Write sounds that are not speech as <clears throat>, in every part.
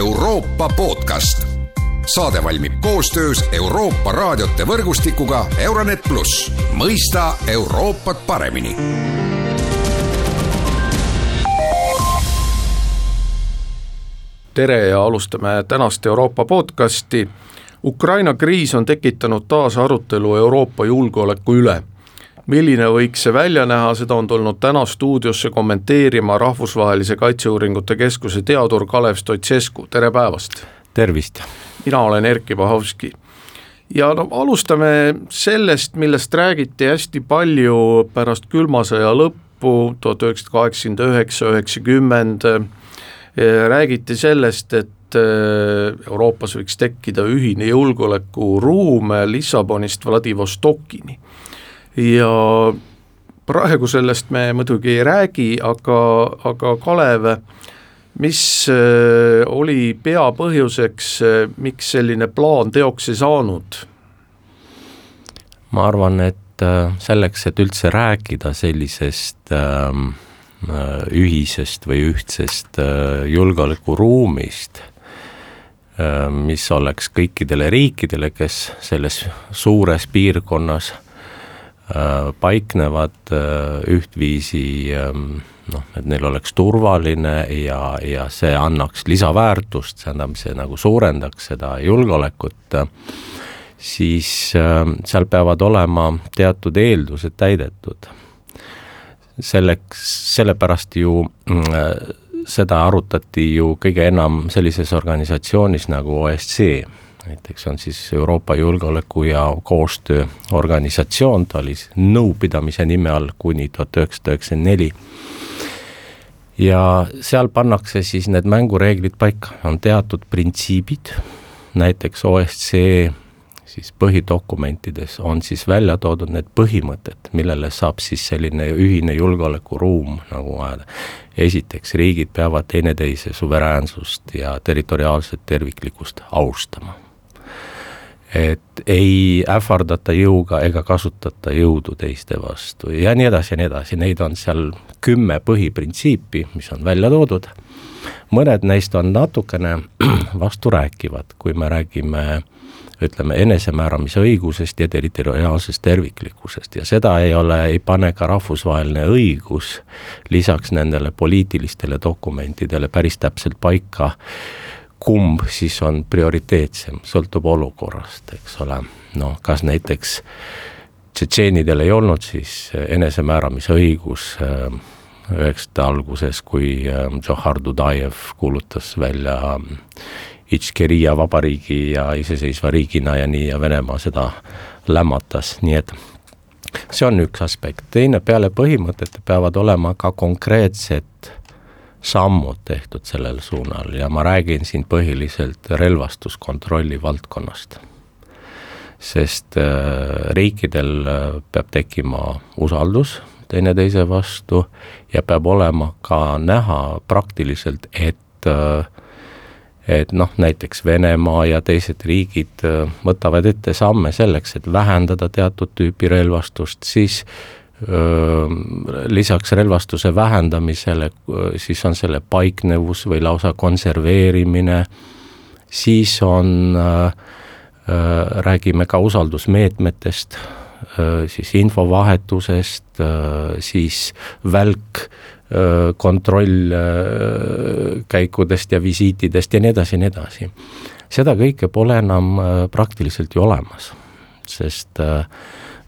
Euroopa podcast. saade valmib koostöös Euroopa raadiote võrgustikuga Euronet pluss, mõista Euroopat paremini tere ja alustame tänast Euroopa podcasti. Ukraina kriis on tekitanud taas arutelu Euroopa julgeoleku üle. Milline võiks see välja näha, seda on tulnud täna stuudiosse kommenteerima Rahvusvahelise Kaitseuuringute Keskuse teadur Kalev Stoicescu, tere päevast! tervist! mina olen Erkki Bahovski ja no alustame sellest, millest räägiti hästi palju pärast külma sõja lõppu, tuhat üheksasada kaheksakümmend üheksa, üheksakümmend, räägiti sellest, et Euroopas võiks tekkida ühine julgeolekuruum Lissabonist Vladivostokini. Ja praegu sellest me muidugi ei räägi, aga, aga Kalev, mis oli peapõhjuseks, miks selline plaan teoks ei saanud? ma arvan, et selleks, et üldse rääkida sellisest äh, Äh, ühisest või ühtsest äh, julgeolekuruumist, äh, mis oleks kõikidele riikidele, kes selles suures piirkonnas paiknevad ühtviisi ähm, noh, et neil oleks turvaline ja, ja see annaks lisaväärtust, tähendab, see nagu suurendaks seda julgeolekut, siis seal peavad olema teatud eeldused täidetud. Selleks, sellepärast ju mm, seda arutati ju kõige enam sellises organisatsioonis nagu OSCE, näiteks on siis Euroopa Julgeoleku ja Koostöö Organisatsioon, ta oli nõupidamise nime all kuni tuhat üheksasada üheksakümmend neli. ja seal pannakse siis need mängureeglid paika, on teatud printsiibid, näiteks OSCE siis põhidokumentides on siis välja toodud need põhimõtted, millele saab siis selline ühine julgeolekuruum nagu ajada. esiteks, riigid peavad teineteise suveräänsust ja territoriaalset terviklikkust austama. Et ei ähvardata jõuga ega kasutata jõudu teiste vastu ja nii edasi ja nii edasi, neid on seal kümme põhiprintsiipi, mis on välja toodud, mõned neist on natukene <clears throat> vasturääkivad, kui me räägime ütleme, enesemääramise õigusest ja territoriaalsest terviklikkusest. Ja seda ei ole, ei pane ka rahvusvaheline õigus lisaks nendele poliitilistele dokumentidele päris täpselt paika, kumb siis on prioriteetsem, sõltub olukorrast, eks ole, noh, kas näiteks tšetšeenidel ei olnud siis enesemääramise õigus äh, üheksakümnendate alguses, kui äh, Džohar Dudajev kuulutas välja Itškeria vabariigi ja iseseisva riigina ja nii ja Venemaa seda lämmatas, nii et see on üks aspekt, teine peale põhimõtete peavad olema ka konkreetsed sammud tehtud sellel suunal ja ma räägin siin põhiliselt relvastuskontrolli valdkonnast. sest äh, riikidel äh, peab tekkima usaldus teineteise vastu ja peab olema ka näha praktiliselt, et äh, et noh, näiteks Venemaa ja teised riigid võtavad ette samme selleks, et vähendada teatud tüüpi relvastust, siis äh, lisaks relvastuse vähendamisele, äh, siis on selle paiknevus või lausa konserveerimine, siis on räägime ka usaldusmeetmetest, siis infovahetusest, siis välk kontrollkäikudest ja visiitidest ja nii edasi ja nii edasi. seda kõike pole enam praktiliselt ju olemas, sest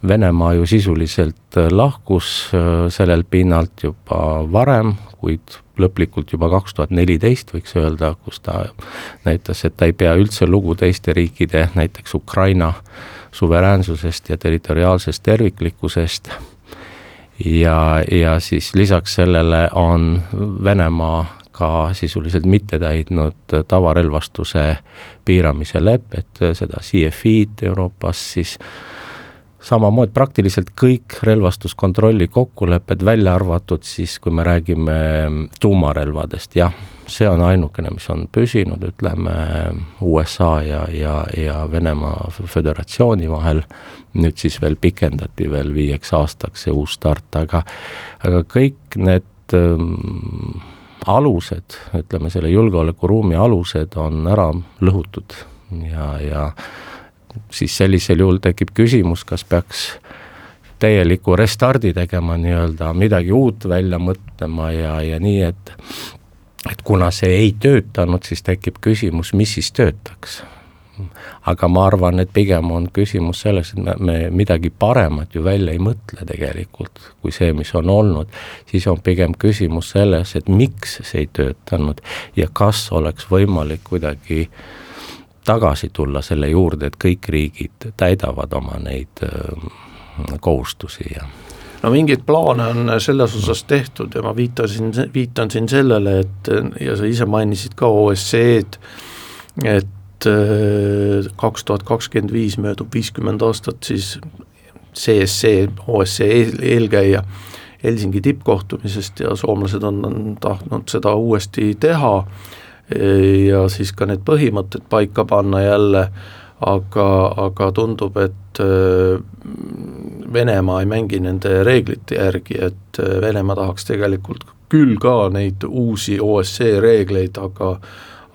Venemaa ju sisuliselt lahkus sellelt pinnalt juba varem, kuid lõplikult juba kaks tuhat neliteist võiks öelda, kus ta näitas, et ta ei pea üldse lugu teiste riikide, näiteks Ukraina suveräänsusest ja territoriaalsest terviklikkusest. Ja, ja siis lisaks sellele on Venemaa ka sisuliselt mitte täitnud tavarelvastuse piiramise lepet, seda CFI-d Euroopas siis samamoodi praktiliselt kõik relvastuskontrolli kokkulepped, välja arvatud siis, kui me räägime tuumarelvadest, jah, see on ainukene, mis on püsinud, ütleme, USA ja, ja, ja Venemaa Föderatsiooni vahel, nüüd siis veel pikendati veel viieks aastaks see uus start, aga aga kõik need ähm, alused, ütleme selle julgeolekuruumi alused on ära lõhutud. Ja, ja siis sellisel juhul tekib küsimus, kas peaks täieliku restardi tegema nii-öelda, midagi uut välja mõtlema ja, ja nii, et et kuna see ei töötanud, siis tekib küsimus, mis siis töötaks. Aga ma arvan, et pigem on küsimus selles, et me, me midagi paremat ju välja ei mõtle tegelikult, kui see, mis on olnud, siis on pigem küsimus selles, et miks see ei töötanud ja kas oleks võimalik kuidagi tagasi tulla selle juurde, et kõik riigid täidavad oma neid kohustusi ja no mingeid plaane on selles osas tehtud ja ma viitasin, viitan siin sellele, et ja sa ise mainisid ka OSCE-d, et kaks tuhat kakskümmend viis möödub viiskümmend aastat siis CSC, OSCE eelkäija Helsingi tippkohtumisest ja soomlased on, on tahtnud seda uuesti teha ja siis ka need põhimõtted paika panna jälle, aga, aga tundub, et äh, Venemaa ei mängi nende reeglite järgi, et äh, Venemaa tahaks tegelikult küll ka neid uusi OSCE reegleid, aga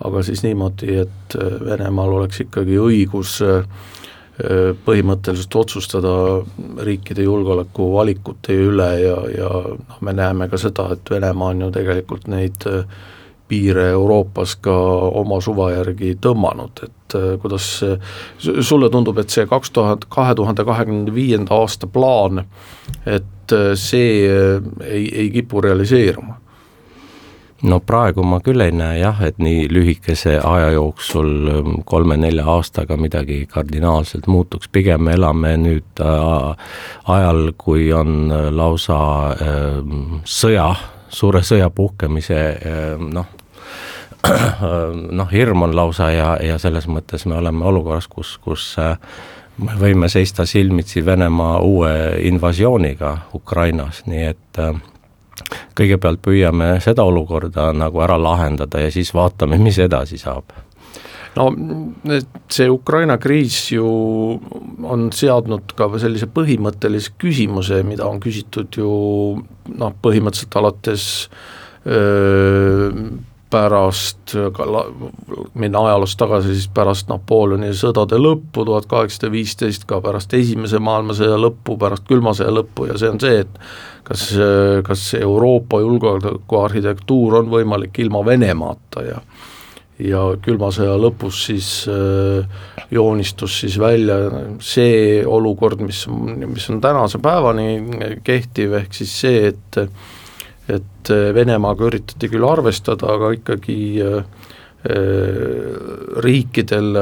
aga siis niimoodi, et äh, Venemaal oleks ikkagi õigus põhimõtteliselt otsustada riikide julgeolekuvalikute üle ja, ja noh, me näeme ka seda, et Venemaa on ju tegelikult neid piire Euroopas ka oma suva järgi tõmmanud, et kuidas sulle tundub, et see kaks tuhat, kahe tuhande kahekümne viienda aasta plaan, et see ei, ei kipu realiseeruma? no praegu ma küll ei näe jah, et nii lühikese aja jooksul, ähm, kolme-nelja aastaga midagi kardinaalselt muutuks, pigem me elame nüüd äh, ajal, kui on äh, lausa ähm, sõja, suure sõja puhkemise ähm, noh, <clears throat> noh, hirm on lausa ja, ja selles mõttes me oleme olukorras, kus, kus äh, me võime seista silmitsi Venemaa uue invasiooniga Ukrainas, nii et äh, kõigepealt püüame seda olukorda nagu ära lahendada ja siis vaatame, mis edasi saab no see Ukraina kriis ju on seadnud ka sellise põhimõttelise küsimuse, mida on küsitud ju noh, põhimõtteliselt alates öö, pärast, minna ajaloos tagasi, siis pärast Napoleoni sõdade lõppu tuhat kaheksasada viisteist, ka pärast Esimese maailmasõja lõppu, pärast külma sõja lõppu ja see on see, et kas, kas Euroopa julgeolekuarhitektuur on võimalik ilma Venemaata ja ja külma sõja lõpus siis äh, joonistus siis välja see olukord, mis, mis on tänase päevani kehtiv, ehk siis see, et et äh, Venemaaga üritati küll arvestada, aga ikkagi äh, äh, riikidel,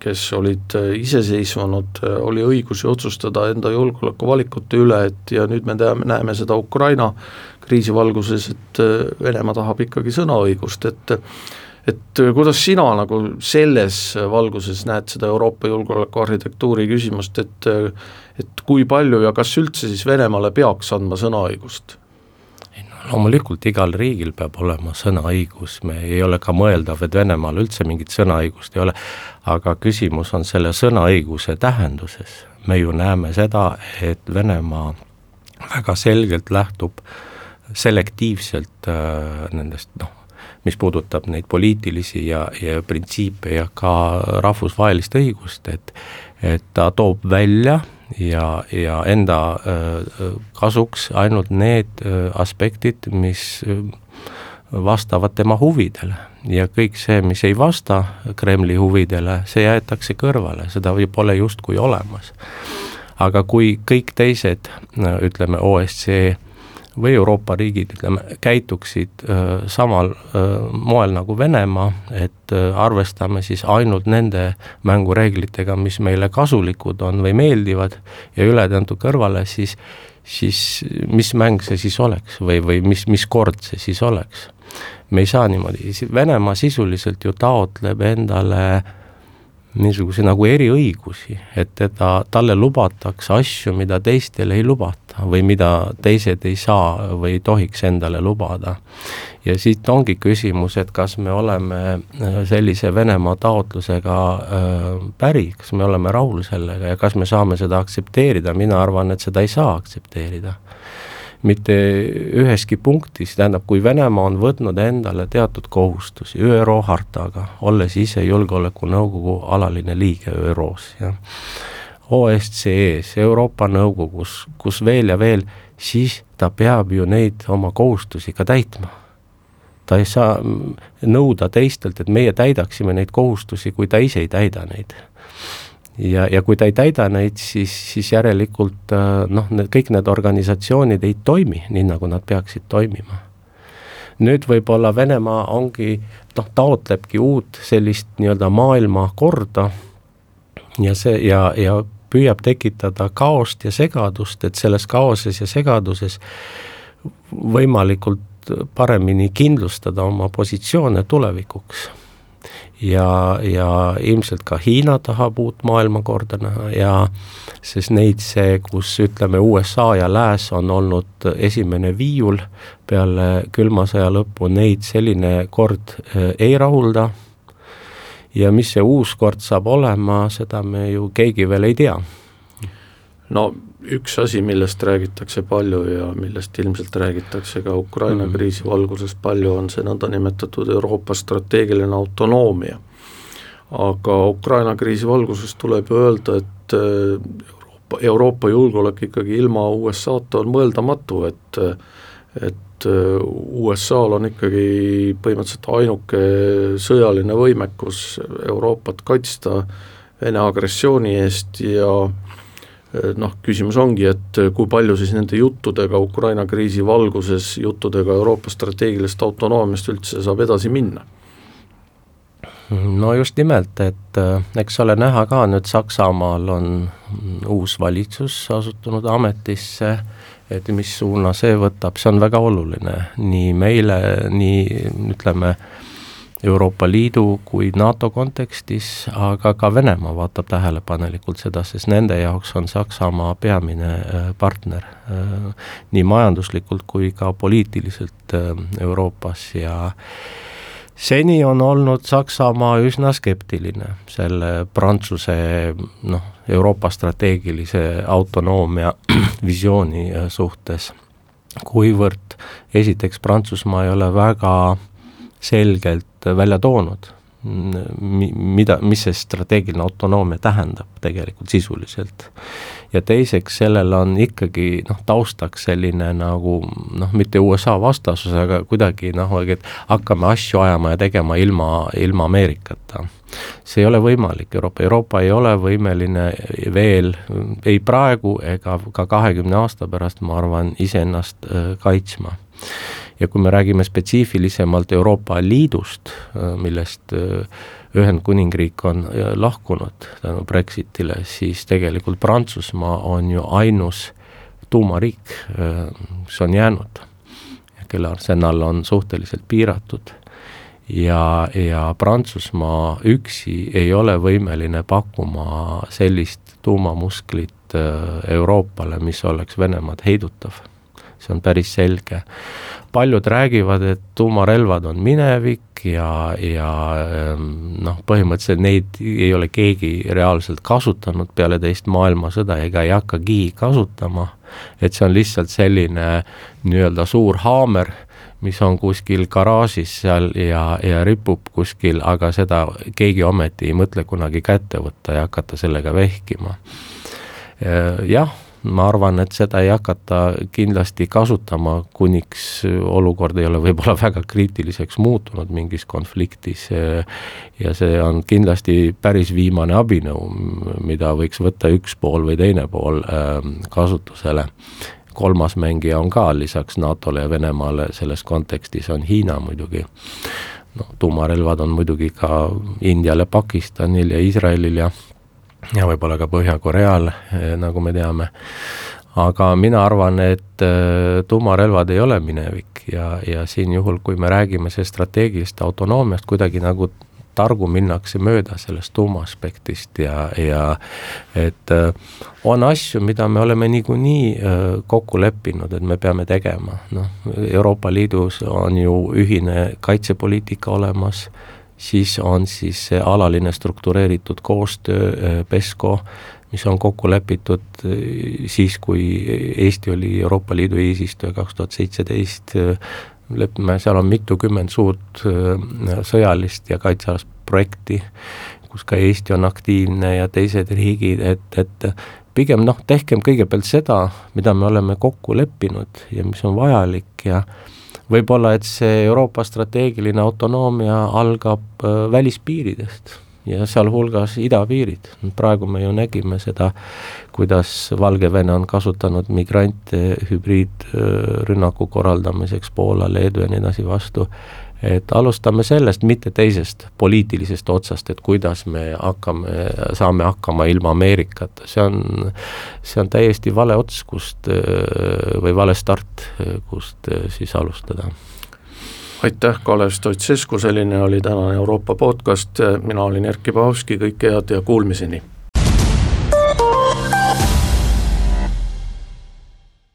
kes olid iseseisvunud, oli õigus otsustada enda julgeolekuvalikute üle, et ja nüüd me teame, näeme seda Ukraina kriisi valguses, et Venemaa tahab ikkagi sõnaõigust, et et kuidas sina nagu selles valguses näed seda Euroopa julgeolekuarhitektuuri küsimust, et et kui palju ja kas üldse siis Venemaale peaks andma sõnaõigust? loomulikult igal riigil peab olema sõnaõigus, me ei ole ka mõeldav, et Venemaal üldse mingit sõnaõigust ei ole, aga küsimus on selle sõnaõiguse tähenduses. me ju näeme seda, et Venemaa väga selgelt lähtub selektiivselt äh, nendest noh, mis puudutab neid poliitilisi ja, ja printsiipe ja ka rahvusvahelist õigust, et et ta toob välja ja, ja enda kasuks ainult need aspektid, mis vastavad tema huvidele ja kõik see, mis ei vasta Kremli huvidele, see jäetakse kõrvale, seda pole justkui olemas. aga kui kõik teised, ütleme OSCE või Euroopa riigid, ütleme, käituksid äh, samal äh, moel nagu Venemaa, et äh, arvestame siis ainult nende mängureeglitega, mis meile kasulikud on või meeldivad ja ülejäänu kõrvale, siis siis mis mäng see siis oleks või, või mis, mis kord see siis oleks? me ei saa niimoodi, Venemaa sisuliselt ju taotleb endale äh, niisuguse nagu eriõigusi, et teda, talle lubatakse asju, mida teistele ei lubata või mida teised ei saa või ei tohiks endale lubada. ja siit ongi küsimus, et kas me oleme äh, sellise Venemaa taotlusega äh, päri, kas me oleme rahul sellega ja kas me saame seda aktsepteerida, mina arvan, et seda ei saa aktsepteerida. Mitte üheski punktis, tähendab, kui Venemaa on võtnud endale teatud kohustusi ÜRO hartaga, olles ise Julgeolekunõukogu alaline liige ÜRO-s, jah, OSCE-s, Euroopa Nõukogus, kus veel ja veel, siis ta peab ju neid oma kohustusi ka täitma ta ei saa nõuda teistelt, et meie täidaksime neid kohustusi, kui ta ise ei täida neid ja, ja kui ta ei täida neid, siis, siis järelikult äh, noh, need kõik need organisatsioonid ei toimi nii, nagu nad peaksid toimima. nüüd võib-olla Venemaa ongi noh, taotlebki uut sellist nii-öelda maailmakorda ja see ja, ja püüab tekitada kaost ja segadust, et selles kaoses ja segaduses võimalikult paremini kindlustada oma positsioone tulevikuks. Ja, ja ilmselt ka Hiina tahab uut maailmakorda näha ja sest neid see, kus ütleme, USA ja Lääs on olnud esimene viiul peale külma sõja lõppu, neid selline kord eh, ei rahulda ja mis see uus kord saab olema, seda me ju keegi veel ei tea. no üks asi, millest räägitakse palju ja millest ilmselt räägitakse ka Ukraina mm kriisi valguses palju, on see nõndanimetatud Euroopa strateegiline autonoomia. aga Ukraina kriisi valguses tuleb öelda, et äh, Euroopa, Euroopa julgeolek ikkagi ilma USA-ta on mõeldamatu, et et äh, USA-l on ikkagi põhimõtteliselt ainuke sõjaline võimekus Euroopat kaitsta Vene agressiooni eest ja noh, küsimus ongi, et kui palju siis nende juttudega Ukraina kriisi valguses, juttudega Euroopa strateegilisest autonoomiast üldse saab edasi minna? no just nimelt, et äh, eks ole näha ka nüüd Saksamaal on uus valitsus asutunud ametisse, et mis suuna see võtab, see on väga oluline nii meile, nii ütleme, Euroopa Liidu kui NATO kontekstis, aga ka Venemaa vaatab tähelepanelikult seda, sest nende jaoks on Saksamaa peamine äh, partner äh, nii majanduslikult kui ka poliitiliselt äh, Euroopas. Ja seni on olnud Saksamaa üsna skeptiline selle Prantsuse noh, Euroopa strateegilise autonoomia <clears throat> visiooni suhtes, kuivõrd esiteks Prantsusmaa ei ole väga selgelt välja toonud, mida, mis see strateegiline autonoomia tähendab tegelikult sisuliselt. ja teiseks, sellel on ikkagi noh, taustaks selline nagu noh, mitte USA vastasus, aga kuidagi noh, et hakkame asju ajama ja tegema ilma, ilma Ameerikata. See ei ole võimalik, Euroopa, Euroopa ei ole võimeline veel ei praegu ega ka kahekümne aasta pärast, ma arvan, iseennast äh, kaitsma. Ja kui me räägime spetsiifilisemalt Euroopa Liidust, äh, millest äh, Ühendkuningriik on lahkunud tänu Brexitile, siis tegelikult Prantsusmaa on ju ainus tuumariik, mis on jäänud, kelle arsenal on suhteliselt piiratud ja, ja Prantsusmaa üksi ei ole võimeline pakkuma sellist tuumamusklit Euroopale, mis oleks Venemaad heidutav. see on päris selge paljud räägivad, et tuumarelvad on minevik ja, ja ehm, noh, põhimõtteliselt neid ei ole keegi reaalselt kasutanud peale teist maailmasõda ega ei hakkagi kasutama, et see on lihtsalt selline nii-öelda suur haamer, mis on kuskil garaažis seal ja, ja ripub kuskil, aga seda keegi ometi ei mõtle kunagi kätte võtta ja hakata sellega vehkima. jah ma arvan, et seda ei hakata kindlasti kasutama, kuniks olukord ei ole võib-olla väga kriitiliseks muutunud mingis konfliktis ja see on kindlasti päris viimane abinõu, mida võiks võtta üks pool või teine pool ähm, kasutusele. Kolmas mängija on ka lisaks NATO-le ja Venemaale selles kontekstis on Hiina muidugi noh, tuumarelvad on muidugi ka Indial ja Pakistanil ja Iisraelil ja ja võib-olla ka Põhja-Koreal, eh, nagu me teame. aga mina arvan, et eh, tuumarelvad ei ole minevik ja, ja siin juhul, kui me räägime sellest strateegilisest autonoomiast, kuidagi nagu targu minnakse mööda sellest tuumaaspektist ja, ja et eh, on asju, mida me oleme niikuinii kokku leppinud, et me peame tegema, noh, Euroopa Liidus on ju ühine kaitsepoliitika olemas siis on siis see alaline struktureeritud koostöö äh, PESCO, mis on kokku lepitud siis, kui Eesti oli Euroopa Liidu eesistuja kaks tuhat seitseteist, lepime, seal on mitukümmend suurt sõjalist ja kaitsealast projekti, kus ka Eesti on aktiivne ja teised riigid, et, et pigem noh, tehkem kõigepealt seda, mida me oleme kokku leppinud ja mis on vajalik ja võib-olla, et see Euroopa strateegiline autonoomia algab äh, välispiiridest ja sealhulgas idapiirid, praegu me ju nägime seda, kuidas Valgevene on kasutanud migrante hübriidrünnaku korraldamiseks Poola, Leedu ja nii edasi vastu. Et alustame sellest, mitte teisest poliitilisest otsast, et kuidas me hakkame, saame hakkama ilma Ameerikata, see on, see on täiesti vale ots, kust või vale start, kust siis alustada. Aitäh, Kalev Stoicescu, selline oli tänane Euroopa podcast, mina olin Erkki Pahovski, kõike head ja kuulmiseni